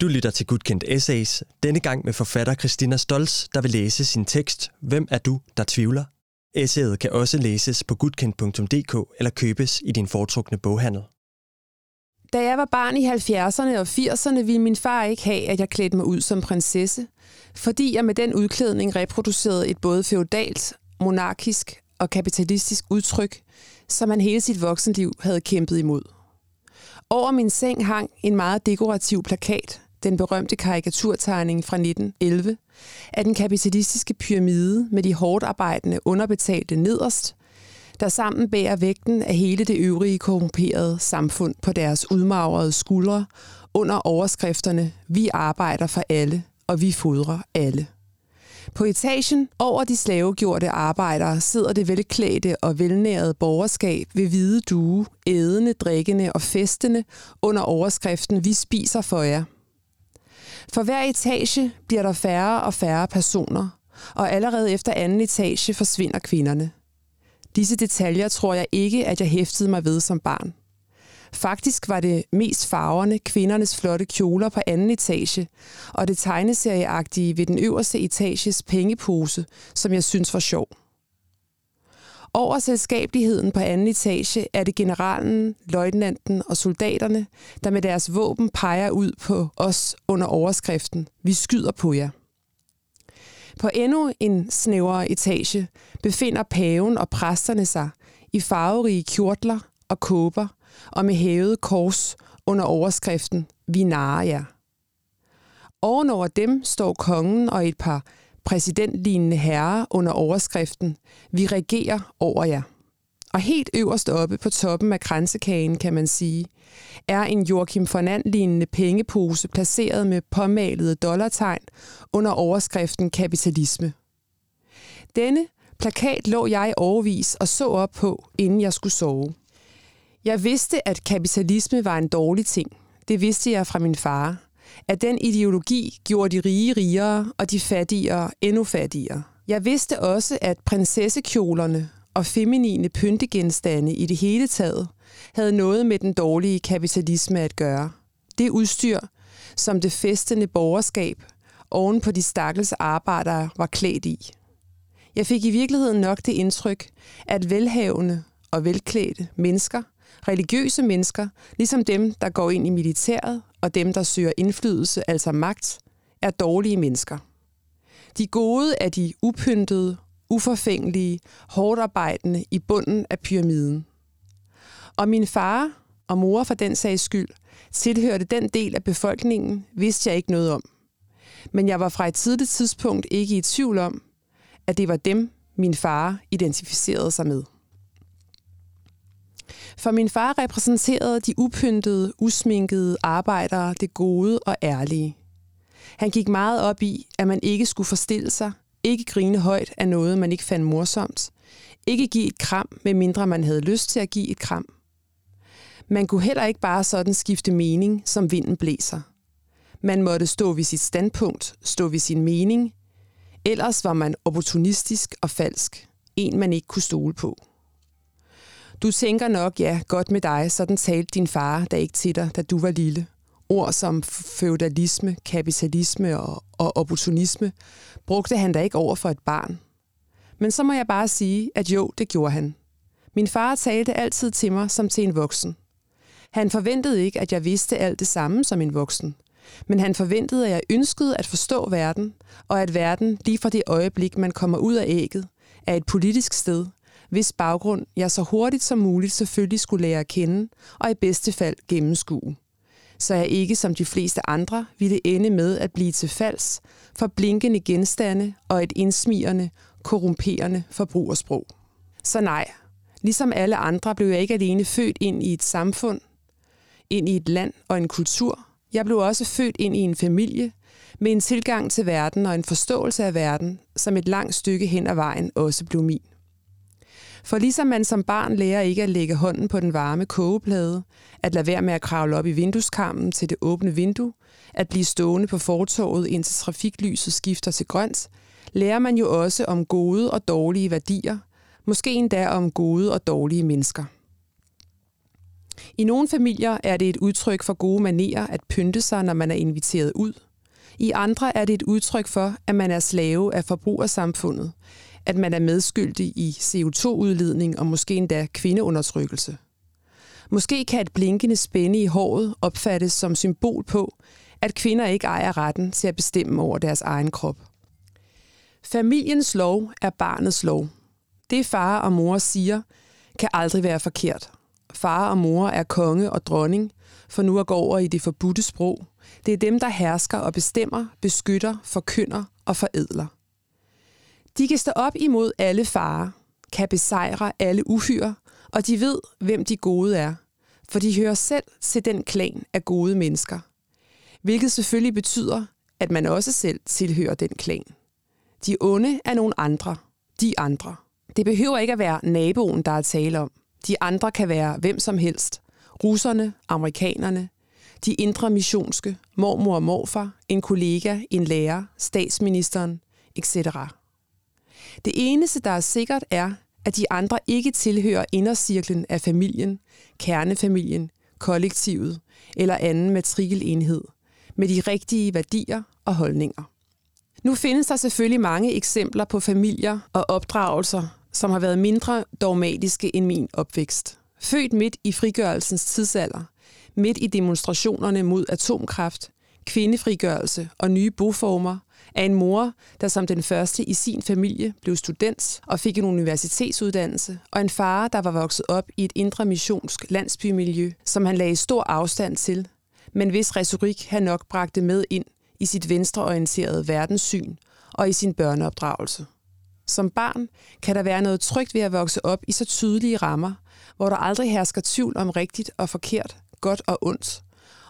Du lytter til Gudkendt Essays, denne gang med forfatter Christina Stolz, der vil læse sin tekst Hvem er du, der tvivler? Essayet kan også læses på gudkendt.dk eller købes i din foretrukne boghandel. Da jeg var barn i 70'erne og 80'erne, ville min far ikke have, at jeg klædte mig ud som prinsesse, fordi jeg med den udklædning reproducerede et både feudalt, monarkisk og kapitalistisk udtryk, som han hele sit voksenliv havde kæmpet imod. Over min seng hang en meget dekorativ plakat, den berømte karikaturtegning fra 1911, af den kapitalistiske pyramide med de hårdt arbejdende underbetalte nederst, der sammen bærer vægten af hele det øvrige korrumperede samfund på deres udmagrede skuldre under overskrifterne Vi arbejder for alle, og vi fodrer alle. På etagen over de slavegjorte arbejdere sidder det velklædte og velnærede borgerskab ved hvide due, ædende, drikkende og festende under overskriften Vi spiser for jer. For hver etage bliver der færre og færre personer, og allerede efter anden etage forsvinder kvinderne. Disse detaljer tror jeg ikke, at jeg hæftede mig ved som barn. Faktisk var det mest farverne, kvindernes flotte kjoler på anden etage, og det tegneserieagtige ved den øverste etages pengepose, som jeg synes var sjov. Over selskabeligheden på anden etage er det generalen, løjtnanten og soldaterne, der med deres våben peger ud på os under overskriften Vi skyder på jer. På endnu en snævere etage befinder paven og præsterne sig i farverige kjortler og kåber og med hævet kors under overskriften Vi narer jer. Ovenover dem står kongen og et par præsidentlignende herre under overskriften Vi regerer over jer. Og helt øverst oppe på toppen af kransekagen, kan man sige, er en Joachim von lignende pengepose placeret med påmalede dollartegn under overskriften kapitalisme. Denne plakat lå jeg overvis og så op på, inden jeg skulle sove. Jeg vidste, at kapitalisme var en dårlig ting. Det vidste jeg fra min far. At den ideologi gjorde de rige rigere og de fattigere endnu fattigere. Jeg vidste også, at prinsessekjolerne og feminine pyntegenstande i det hele taget havde noget med den dårlige kapitalisme at gøre. Det udstyr, som det festende borgerskab oven på de stakkels arbejdere var klædt i. Jeg fik i virkeligheden nok det indtryk, at velhavende og velklædte mennesker, religiøse mennesker, ligesom dem, der går ind i militæret og dem, der søger indflydelse, altså magt, er dårlige mennesker. De gode er de upyntede, uforfængelige, hårdt arbejdende i bunden af pyramiden. Og min far og mor for den sags skyld tilhørte den del af befolkningen, vidste jeg ikke noget om. Men jeg var fra et tidligt tidspunkt ikke i tvivl om, at det var dem, min far identificerede sig med. For min far repræsenterede de upyntede, usminkede arbejdere det gode og ærlige. Han gik meget op i, at man ikke skulle forstille sig, ikke grine højt af noget, man ikke fandt morsomt, ikke give et kram, medmindre man havde lyst til at give et kram. Man kunne heller ikke bare sådan skifte mening, som vinden blæser. Man måtte stå ved sit standpunkt, stå ved sin mening, ellers var man opportunistisk og falsk, en man ikke kunne stole på. Du tænker nok, ja, godt med dig, sådan talte din far, der ikke til dig, da du var lille. Ord som feudalisme, kapitalisme og, og opportunisme brugte han da ikke over for et barn. Men så må jeg bare sige, at jo, det gjorde han. Min far talte altid til mig som til en voksen. Han forventede ikke, at jeg vidste alt det samme som en voksen. Men han forventede, at jeg ønskede at forstå verden, og at verden, lige fra det øjeblik, man kommer ud af ægget, er et politisk sted, hvis baggrund jeg så hurtigt som muligt selvfølgelig skulle lære at kende, og i bedste fald gennemskue. Så jeg ikke som de fleste andre ville ende med at blive til fals for blinkende genstande og et indsmirrende, korrumperende forbrugersprog. Så nej, ligesom alle andre blev jeg ikke alene født ind i et samfund, ind i et land og en kultur. Jeg blev også født ind i en familie med en tilgang til verden og en forståelse af verden, som et langt stykke hen ad vejen også blev min. For ligesom man som barn lærer ikke at lægge hånden på den varme kogeplade, at lade være med at kravle op i vindueskarmen til det åbne vindue, at blive stående på fortoget indtil trafiklyset skifter til grønt, lærer man jo også om gode og dårlige værdier, måske endda om gode og dårlige mennesker. I nogle familier er det et udtryk for gode manerer at pynte sig, når man er inviteret ud. I andre er det et udtryk for, at man er slave af forbrugersamfundet, at man er medskyldig i CO2-udledning og måske endda kvindeundertrykkelse. Måske kan et blinkende spænde i håret opfattes som symbol på, at kvinder ikke ejer retten til at bestemme over deres egen krop. Familiens lov er barnets lov. Det far og mor siger, kan aldrig være forkert. Far og mor er konge og dronning, for nu at gå over i det forbudte sprog. Det er dem, der hersker og bestemmer, beskytter, forkynder og forædler. De kan stå op imod alle farer, kan besejre alle uhyre, og de ved, hvem de gode er, for de hører selv til den klan af gode mennesker. Hvilket selvfølgelig betyder, at man også selv tilhører den klan. De onde er nogle andre, de andre. Det behøver ikke at være naboen, der er tale om. De andre kan være hvem som helst. Russerne, amerikanerne, de indre missionske, mormor og morfar, en kollega, en lærer, statsministeren, etc. Det eneste, der er sikkert, er, at de andre ikke tilhører indercirklen af familien, kernefamilien, kollektivet eller anden matrikelenhed, med de rigtige værdier og holdninger. Nu findes der selvfølgelig mange eksempler på familier og opdragelser, som har været mindre dogmatiske end min opvækst. Født midt i frigørelsens tidsalder, midt i demonstrationerne mod atomkraft, kvindefrigørelse og nye boformer, af en mor, der som den første i sin familie blev student og fik en universitetsuddannelse, og en far, der var vokset op i et indre missionsk landsbymiljø, som han lagde stor afstand til, men hvis retorik han nok bragte med ind i sit venstreorienterede verdenssyn og i sin børneopdragelse. Som barn kan der være noget trygt ved at vokse op i så tydelige rammer, hvor der aldrig hersker tvivl om rigtigt og forkert, godt og ondt,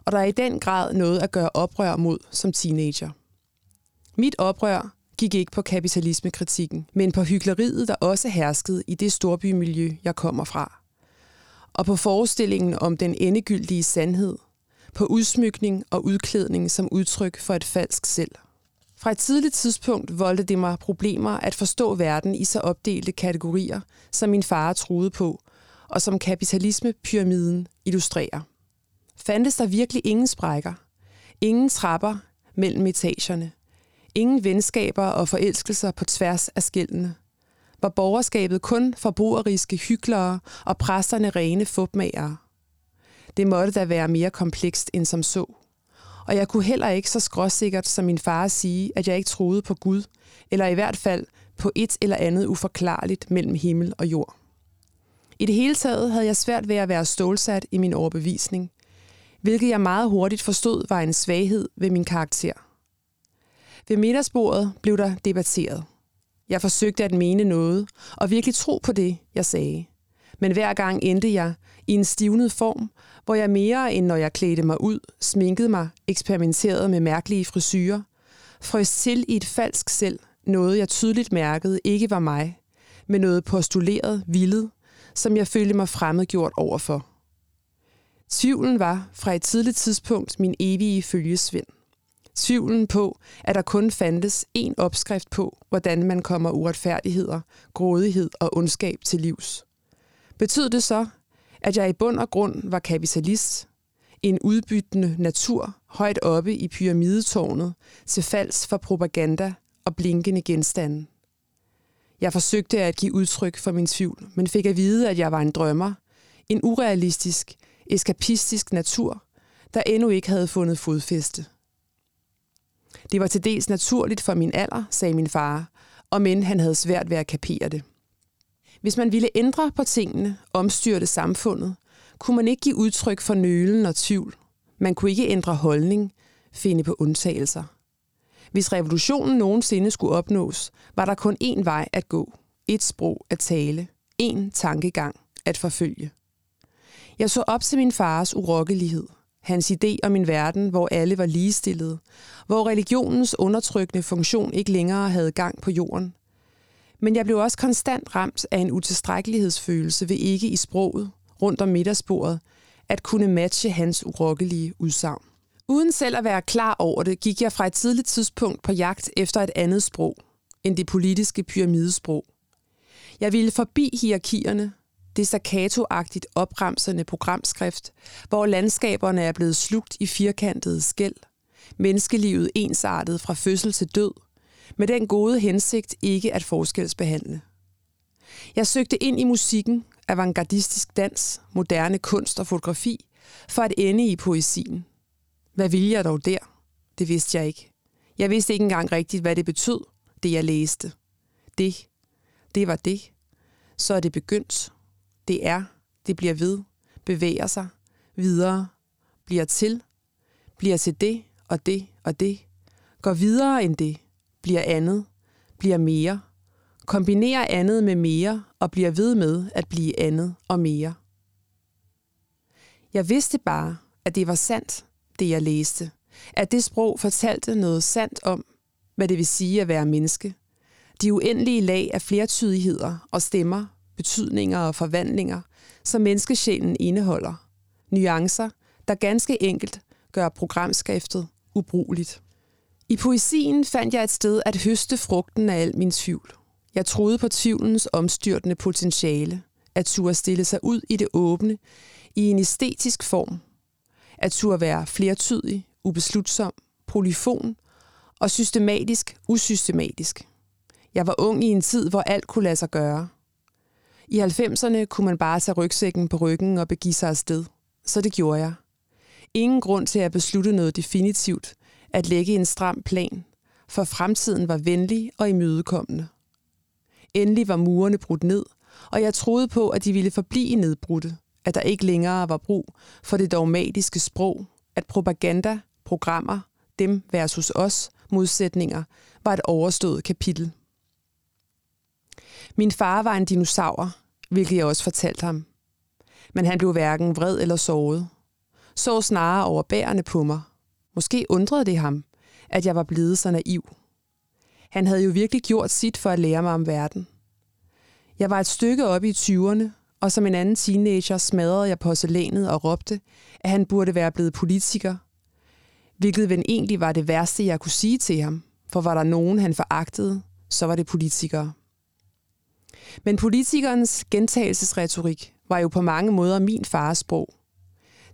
og der er i den grad noget at gøre oprør mod som teenager. Mit oprør gik ikke på kapitalismekritikken, men på hyggeleriet, der også herskede i det storbymiljø, jeg kommer fra. Og på forestillingen om den endegyldige sandhed, på udsmykning og udklædning som udtryk for et falsk selv. Fra et tidligt tidspunkt voldte det mig problemer at forstå verden i så opdelte kategorier, som min far troede på, og som kapitalismepyramiden illustrerer. Fandtes der virkelig ingen sprækker? Ingen trapper mellem etagerne? Ingen venskaber og forelskelser på tværs af skældene? Var borgerskabet kun forbrugeriske hyklere og præsterne rene fupmagere? Det måtte da være mere komplekst end som så. Og jeg kunne heller ikke så skråsikkert som min far sige, at jeg ikke troede på Gud, eller i hvert fald på et eller andet uforklarligt mellem himmel og jord. I det hele taget havde jeg svært ved at være stålsat i min overbevisning, hvilket jeg meget hurtigt forstod var en svaghed ved min karakter. Ved middagsbordet blev der debatteret. Jeg forsøgte at mene noget, og virkelig tro på det, jeg sagde. Men hver gang endte jeg i en stivnet form, hvor jeg mere end når jeg klædte mig ud, sminkede mig, eksperimenterede med mærkelige frisyrer, frøs til i et falsk selv, noget jeg tydeligt mærkede ikke var mig, men noget postuleret, vildet, som jeg følte mig fremmedgjort overfor. Tvivlen var fra et tidligt tidspunkt min evige følgesvend. Tvivlen på, at der kun fandtes én opskrift på, hvordan man kommer uretfærdigheder, grådighed og ondskab til livs. Betød det så, at jeg i bund og grund var kapitalist, en udbyttende natur højt oppe i pyramidetårnet til falds for propaganda og blinkende genstande. Jeg forsøgte at give udtryk for min tvivl, men fik at vide, at jeg var en drømmer, en urealistisk, eskapistisk natur, der endnu ikke havde fundet fodfæste. Det var til dels naturligt for min alder, sagde min far, og men han havde svært ved at kapere det. Hvis man ville ændre på tingene, omstyrte samfundet, kunne man ikke give udtryk for nølen og tvivl. Man kunne ikke ændre holdning, finde på undtagelser. Hvis revolutionen nogensinde skulle opnås, var der kun én vej at gå, et sprog at tale, én tankegang at forfølge. Jeg så op til min fars urokkelighed, hans idé om en verden, hvor alle var ligestillede, hvor religionens undertrykkende funktion ikke længere havde gang på jorden, men jeg blev også konstant ramt af en utilstrækkelighedsfølelse ved ikke i sproget, rundt om middagsbordet, at kunne matche hans urokkelige udsagn. Uden selv at være klar over det, gik jeg fra et tidligt tidspunkt på jagt efter et andet sprog, end det politiske pyramidesprog. Jeg ville forbi hierarkierne, det staccato-agtigt opremsende programskrift, hvor landskaberne er blevet slugt i firkantede skæld, menneskelivet ensartet fra fødsel til død, med den gode hensigt ikke at forskelsbehandle. Jeg søgte ind i musikken, avantgardistisk dans, moderne kunst og fotografi, for at ende i poesien. Hvad ville jeg dog der? Det vidste jeg ikke. Jeg vidste ikke engang rigtigt, hvad det betød, det jeg læste. Det, det var det. Så er det begyndt. Det er, det bliver ved, bevæger sig, videre, bliver til, bliver til det og det og det, går videre end det, bliver andet, bliver mere, kombinerer andet med mere og bliver ved med at blive andet og mere. Jeg vidste bare, at det var sandt, det jeg læste. At det sprog fortalte noget sandt om, hvad det vil sige at være menneske. De uendelige lag af flertydigheder og stemmer, betydninger og forvandlinger, som menneskesjælen indeholder. Nuancer, der ganske enkelt gør programskriftet ubrugeligt. I poesien fandt jeg et sted at høste frugten af al min tvivl. Jeg troede på tvivlens omstyrtende potentiale, at turde stille sig ud i det åbne, i en æstetisk form. At turde være flertydig, ubeslutsom, polyfon og systematisk usystematisk. Jeg var ung i en tid, hvor alt kunne lade sig gøre. I 90'erne kunne man bare tage rygsækken på ryggen og begive sig afsted. Så det gjorde jeg. Ingen grund til at beslutte noget definitivt, at lægge en stram plan, for fremtiden var venlig og imødekommende. Endelig var murene brudt ned, og jeg troede på, at de ville forblive nedbrudte, at der ikke længere var brug for det dogmatiske sprog, at propaganda, programmer, dem versus os, modsætninger, var et overstået kapitel. Min far var en dinosaur, hvilket jeg også fortalte ham. Men han blev hverken vred eller såret. Så snarere overbærende på mig. Måske undrede det ham, at jeg var blevet så naiv. Han havde jo virkelig gjort sit for at lære mig om verden. Jeg var et stykke oppe i 20'erne, og som en anden teenager smadrede jeg porcelænet og råbte, at han burde være blevet politiker. Hvilket vel egentlig var det værste, jeg kunne sige til ham, for var der nogen, han foragtede, så var det politikere. Men politikernes gentagelsesretorik var jo på mange måder min fars sprog.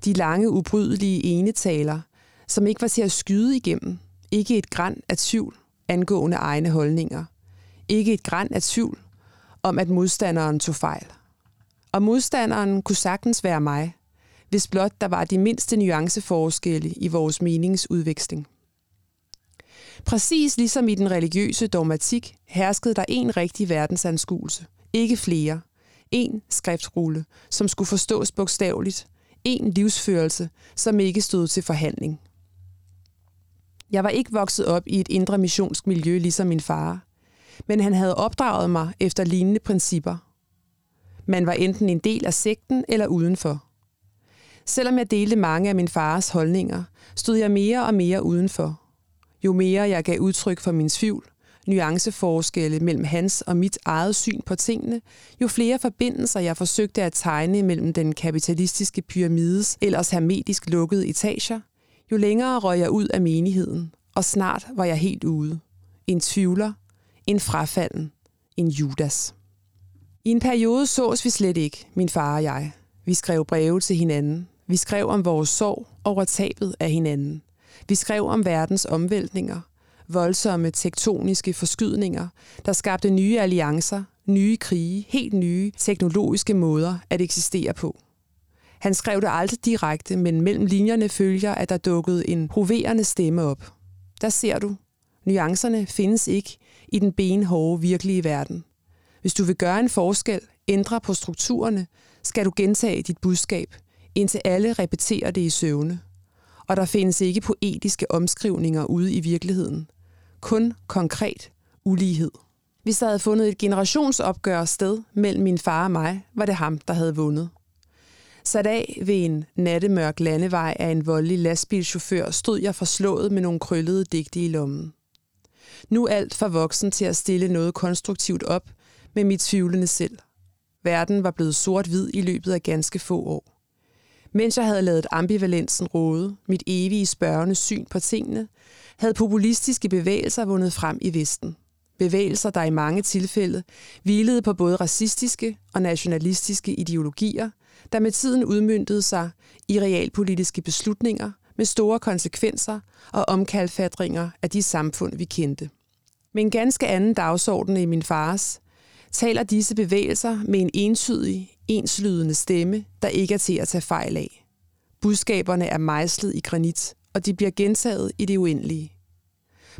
De lange, ubrydelige enetaler, som ikke var til at skyde igennem. Ikke et græn af tvivl angående egne holdninger. Ikke et græn af tvivl om, at modstanderen tog fejl. Og modstanderen kunne sagtens være mig, hvis blot der var de mindste nuanceforskelle i vores meningsudveksling. Præcis ligesom i den religiøse dogmatik herskede der en rigtig verdensanskuelse, ikke flere. En skriftrulle, som skulle forstås bogstaveligt. En livsførelse, som ikke stod til forhandling. Jeg var ikke vokset op i et indre missionsk miljø ligesom min far, men han havde opdraget mig efter lignende principper. Man var enten en del af sekten eller udenfor. Selvom jeg delte mange af min fars holdninger, stod jeg mere og mere udenfor. Jo mere jeg gav udtryk for min tvivl, nuanceforskelle mellem hans og mit eget syn på tingene, jo flere forbindelser jeg forsøgte at tegne mellem den kapitalistiske pyramides ellers hermetisk lukkede etager, jo længere røg jeg ud af menigheden, og snart var jeg helt ude. En tvivler, en frafalden, en Judas. I en periode sås vi slet ikke, min far og jeg. Vi skrev breve til hinanden. Vi skrev om vores sorg over tabet af hinanden. Vi skrev om verdens omvæltninger, voldsomme tektoniske forskydninger, der skabte nye alliancer, nye krige, helt nye teknologiske måder at eksistere på. Han skrev det aldrig direkte, men mellem linjerne følger, at der dukkede en proverende stemme op. Der ser du. Nuancerne findes ikke i den benhårde virkelige verden. Hvis du vil gøre en forskel, ændre på strukturerne, skal du gentage dit budskab, indtil alle repeterer det i søvne. Og der findes ikke poetiske omskrivninger ude i virkeligheden. Kun konkret ulighed. Hvis der havde fundet et generationsopgør sted mellem min far og mig, var det ham, der havde vundet. Sat af ved en nattemørk landevej af en voldelig lastbilchauffør, stod jeg forslået med nogle krøllede digte i lommen. Nu alt for voksen til at stille noget konstruktivt op med mit tvivlende selv. Verden var blevet sort-hvid i løbet af ganske få år. Mens jeg havde lavet ambivalensen råde, mit evige spørgende syn på tingene, havde populistiske bevægelser vundet frem i Vesten. Bevægelser, der i mange tilfælde hvilede på både racistiske og nationalistiske ideologier, der med tiden udmyndtede sig i realpolitiske beslutninger med store konsekvenser og omkalfatringer af de samfund, vi kendte. Med en ganske anden dagsorden i min fars, taler disse bevægelser med en entydig, enslydende stemme, der ikke er til at tage fejl af. Budskaberne er mejslet i granit, og de bliver gentaget i det uendelige.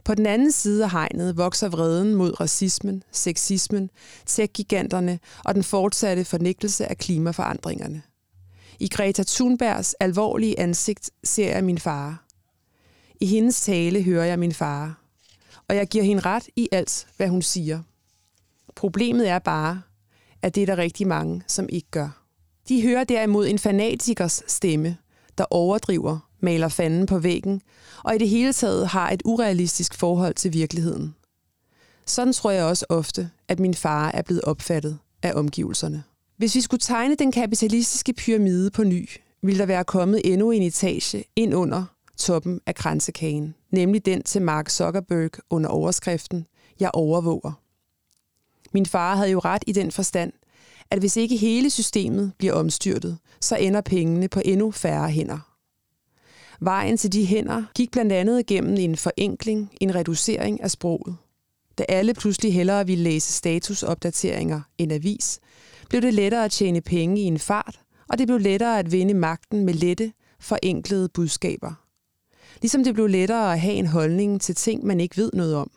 På den anden side af hegnet vokser vreden mod racismen, sexismen, tech-giganterne og den fortsatte fornægtelse af klimaforandringerne. I Greta Thunbergs alvorlige ansigt ser jeg min far. I hendes tale hører jeg min far. Og jeg giver hende ret i alt, hvad hun siger. Problemet er bare, at det er der rigtig mange, som ikke gør. De hører derimod en fanatikers stemme, der overdriver, maler fanden på væggen, og i det hele taget har et urealistisk forhold til virkeligheden. Sådan tror jeg også ofte, at min far er blevet opfattet af omgivelserne. Hvis vi skulle tegne den kapitalistiske pyramide på ny, ville der være kommet endnu en etage ind under toppen af kransekagen, nemlig den til Mark Zuckerberg under overskriften Jeg overvåger. Min far havde jo ret i den forstand, at hvis ikke hele systemet bliver omstyrtet, så ender pengene på endnu færre hænder. Vejen til de hænder gik blandt andet gennem en forenkling, en reducering af sproget. Da alle pludselig hellere ville læse statusopdateringer end avis, blev det lettere at tjene penge i en fart, og det blev lettere at vinde magten med lette, forenklede budskaber. Ligesom det blev lettere at have en holdning til ting, man ikke ved noget om.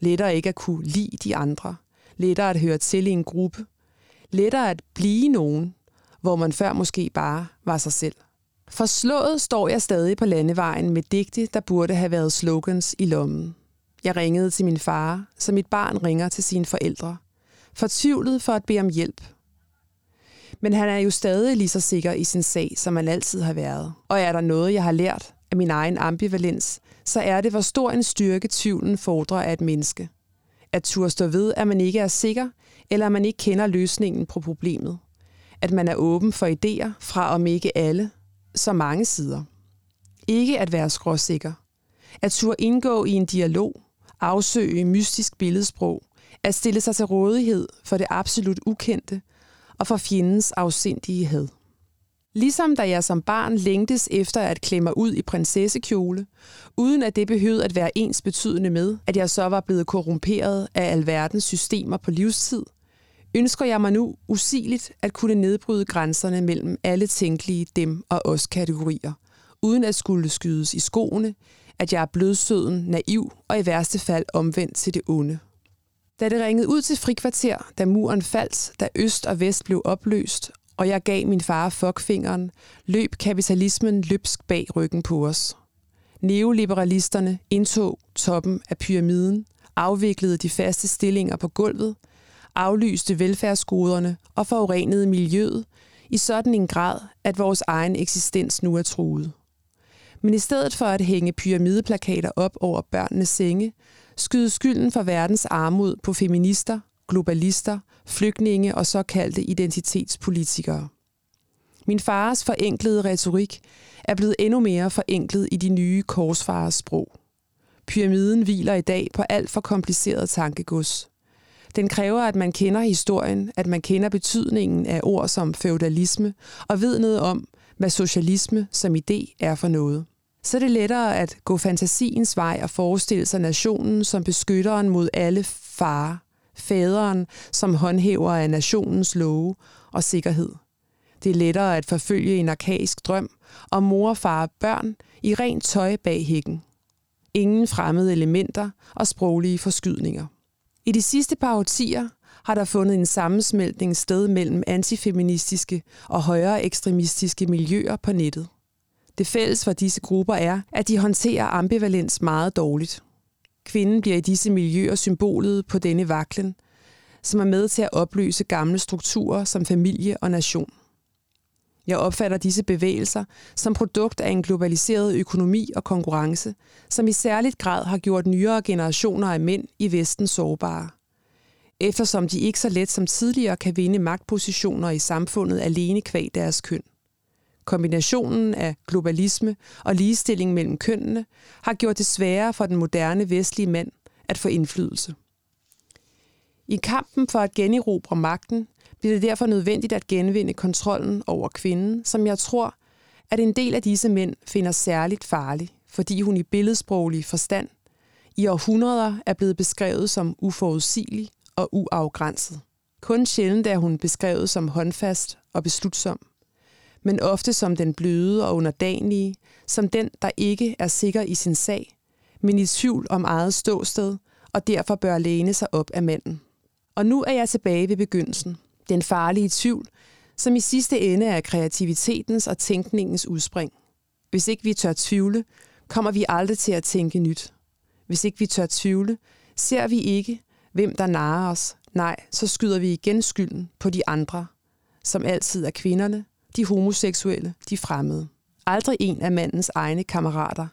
Lettere ikke at kunne lide de andre. Lettere at høre til i en gruppe. Lettere at blive nogen, hvor man før måske bare var sig selv. Forslået står jeg stadig på landevejen med digte, der burde have været slogans i lommen. Jeg ringede til min far, som mit barn ringer til sine forældre. Fortvivlet for at bede om hjælp. Men han er jo stadig lige så sikker i sin sag, som han altid har været. Og er der noget, jeg har lært af min egen ambivalens, så er det, hvor stor en styrke tvivlen fordrer af et menneske. At turde stå ved, at man ikke er sikker, eller at man ikke kender løsningen på problemet. At man er åben for idéer fra om ikke alle, så mange sider. Ikke at være skråsikker. At turde indgå i en dialog, afsøge mystisk billedsprog, at stille sig til rådighed for det absolut ukendte og for fjendens afsindige had. Ligesom da jeg som barn længtes efter at klemme ud i prinsessekjole, uden at det behøvede at være ens betydende med, at jeg så var blevet korrumperet af alverdens systemer på livstid, ønsker jeg mig nu usigeligt at kunne nedbryde grænserne mellem alle tænkelige dem og os kategorier, uden at skulle skydes i skoene, at jeg er blødsøden, naiv og i værste fald omvendt til det onde. Da det ringede ud til frikvarter, da muren faldt, da øst og vest blev opløst, og jeg gav min far fuckfingeren, løb kapitalismen løbsk bag ryggen på os. Neoliberalisterne indtog toppen af pyramiden, afviklede de faste stillinger på gulvet, aflyste velfærdsgoderne og forurenede miljøet i sådan en grad, at vores egen eksistens nu er truet. Men i stedet for at hænge pyramideplakater op over børnenes senge, skyde skylden for verdens armod på feminister, globalister, flygtninge og såkaldte identitetspolitikere. Min fars forenklede retorik er blevet endnu mere forenklet i de nye korsfarers sprog. Pyramiden hviler i dag på alt for kompliceret tankegods. Den kræver, at man kender historien, at man kender betydningen af ord som feudalisme og ved noget om, hvad socialisme som idé er for noget så er det lettere at gå fantasiens vej og forestille sig nationen som beskytteren mod alle farer, faderen som håndhæver af nationens love og sikkerhed. Det er lettere at forfølge en arkaisk drøm om mor og far og børn i rent tøj bag hækken. Ingen fremmede elementer og sproglige forskydninger. I de sidste par årtier har der fundet en sammensmeltning sted mellem antifeministiske og højere ekstremistiske miljøer på nettet. Det fælles for disse grupper er, at de håndterer ambivalens meget dårligt. Kvinden bliver i disse miljøer symbolet på denne vaklen, som er med til at opløse gamle strukturer som familie og nation. Jeg opfatter disse bevægelser som produkt af en globaliseret økonomi og konkurrence, som i særligt grad har gjort nyere generationer af mænd i Vesten sårbare. Eftersom de ikke så let som tidligere kan vinde magtpositioner i samfundet alene kvæg deres køn. Kombinationen af globalisme og ligestilling mellem kønnene har gjort det sværere for den moderne vestlige mand at få indflydelse. I kampen for at generobre magten bliver det derfor nødvendigt at genvinde kontrollen over kvinden, som jeg tror, at en del af disse mænd finder særligt farlig, fordi hun i billedsproglig forstand i århundreder er blevet beskrevet som uforudsigelig og uafgrænset. Kun sjældent er hun beskrevet som håndfast og beslutsom, men ofte som den bløde og underdanige, som den, der ikke er sikker i sin sag, men i tvivl om eget ståsted, og derfor bør læne sig op af manden. Og nu er jeg tilbage ved begyndelsen. Den farlige tvivl, som i sidste ende er kreativitetens og tænkningens udspring. Hvis ikke vi tør tvivle, kommer vi aldrig til at tænke nyt. Hvis ikke vi tør tvivle, ser vi ikke, hvem der narer os. Nej, så skyder vi igen skylden på de andre, som altid er kvinderne, de homoseksuelle, de fremmede. Aldrig en af mandens egne kammerater.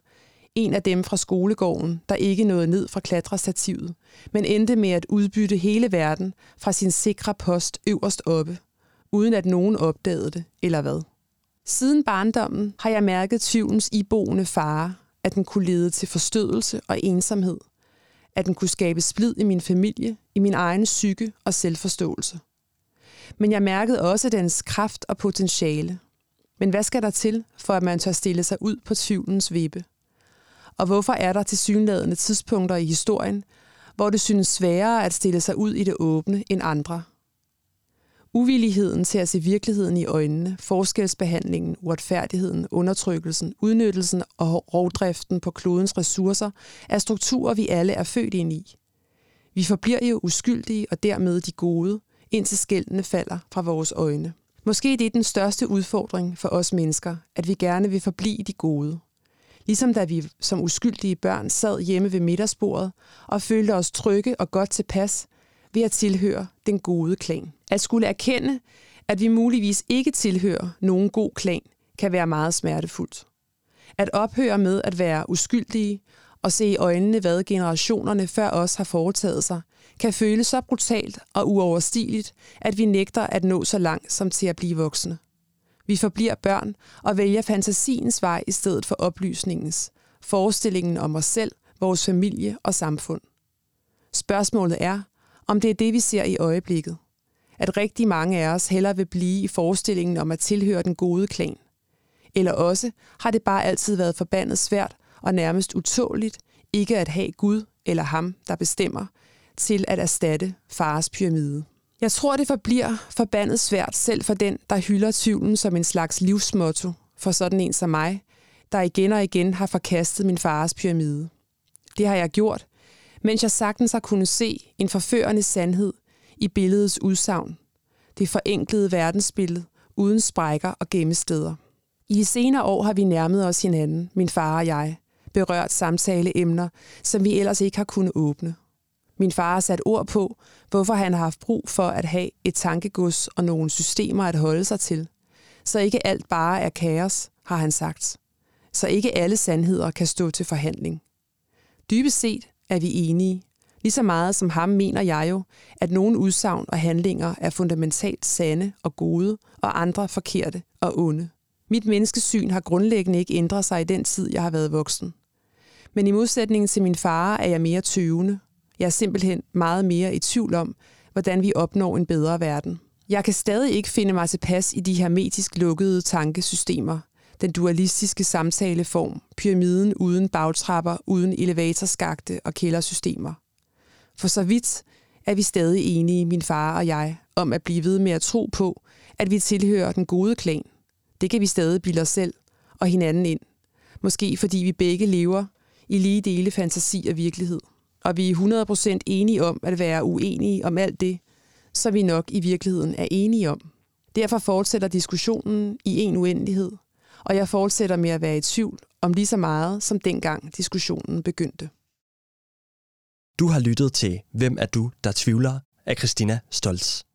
En af dem fra skolegården, der ikke nåede ned fra klatrestativet, men endte med at udbytte hele verden fra sin sikre post øverst oppe, uden at nogen opdagede det, eller hvad. Siden barndommen har jeg mærket tvivlens iboende fare, at den kunne lede til forstødelse og ensomhed, at den kunne skabe splid i min familie, i min egen psyke og selvforståelse. Men jeg mærkede også dens kraft og potentiale. Men hvad skal der til, for at man tør stille sig ud på tvivlens vippe? Og hvorfor er der til synladende tidspunkter i historien, hvor det synes sværere at stille sig ud i det åbne end andre? Uvilligheden til at se virkeligheden i øjnene, forskelsbehandlingen, uretfærdigheden, undertrykkelsen, udnyttelsen og rovdriften på klodens ressourcer er strukturer, vi alle er født ind i. Vi forbliver jo uskyldige og dermed de gode, indtil skældene falder fra vores øjne. Måske det er den største udfordring for os mennesker, at vi gerne vil forblive de gode. Ligesom da vi som uskyldige børn sad hjemme ved middagsbordet og følte os trygge og godt tilpas ved at tilhøre den gode klan. At skulle erkende, at vi muligvis ikke tilhører nogen god klan, kan være meget smertefuldt. At ophøre med at være uskyldige og se i øjnene, hvad generationerne før os har foretaget sig, kan føles så brutalt og uoverstigeligt, at vi nægter at nå så langt som til at blive voksne. Vi forbliver børn og vælger fantasiens vej i stedet for oplysningens, forestillingen om os selv, vores familie og samfund. Spørgsmålet er, om det er det, vi ser i øjeblikket. At rigtig mange af os hellere vil blive i forestillingen om at tilhøre den gode klan. Eller også har det bare altid været forbandet svært og nærmest utåligt ikke at have Gud eller ham, der bestemmer, til at erstatte fars pyramide. Jeg tror, det forbliver forbandet svært selv for den, der hylder tvivlen som en slags livsmotto for sådan en som mig, der igen og igen har forkastet min fars pyramide. Det har jeg gjort, mens jeg sagtens har kunnet se en forførende sandhed i billedets udsagn. Det forenklede verdensbillede uden sprækker og gemmesteder. I de senere år har vi nærmet os hinanden, min far og jeg, berørt samtaleemner, som vi ellers ikke har kunnet åbne. Min far har sat ord på, hvorfor han har haft brug for at have et tankegods og nogle systemer at holde sig til. Så ikke alt bare er kaos, har han sagt. Så ikke alle sandheder kan stå til forhandling. Dybest set er vi enige. Lige så meget som ham mener jeg jo, at nogle udsagn og handlinger er fundamentalt sande og gode, og andre forkerte og onde. Mit menneskesyn har grundlæggende ikke ændret sig i den tid, jeg har været voksen. Men i modsætning til min far er jeg mere tøvende. Jeg er simpelthen meget mere i tvivl om, hvordan vi opnår en bedre verden. Jeg kan stadig ikke finde mig tilpas i de hermetisk lukkede tankesystemer, den dualistiske samtaleform, pyramiden uden bagtrapper, uden elevatorskagte og kældersystemer. For så vidt er vi stadig enige, min far og jeg, om at blive ved med at tro på, at vi tilhører den gode klan. Det kan vi stadig bilde os selv og hinanden ind. Måske fordi vi begge lever i lige dele fantasi og virkelighed. Og vi er 100% enige om at være uenige om alt det, som vi nok i virkeligheden er enige om. Derfor fortsætter diskussionen i en uendelighed, og jeg fortsætter med at være i tvivl om lige så meget, som dengang diskussionen begyndte. Du har lyttet til Hvem er du, der tvivler af Christina Stolz.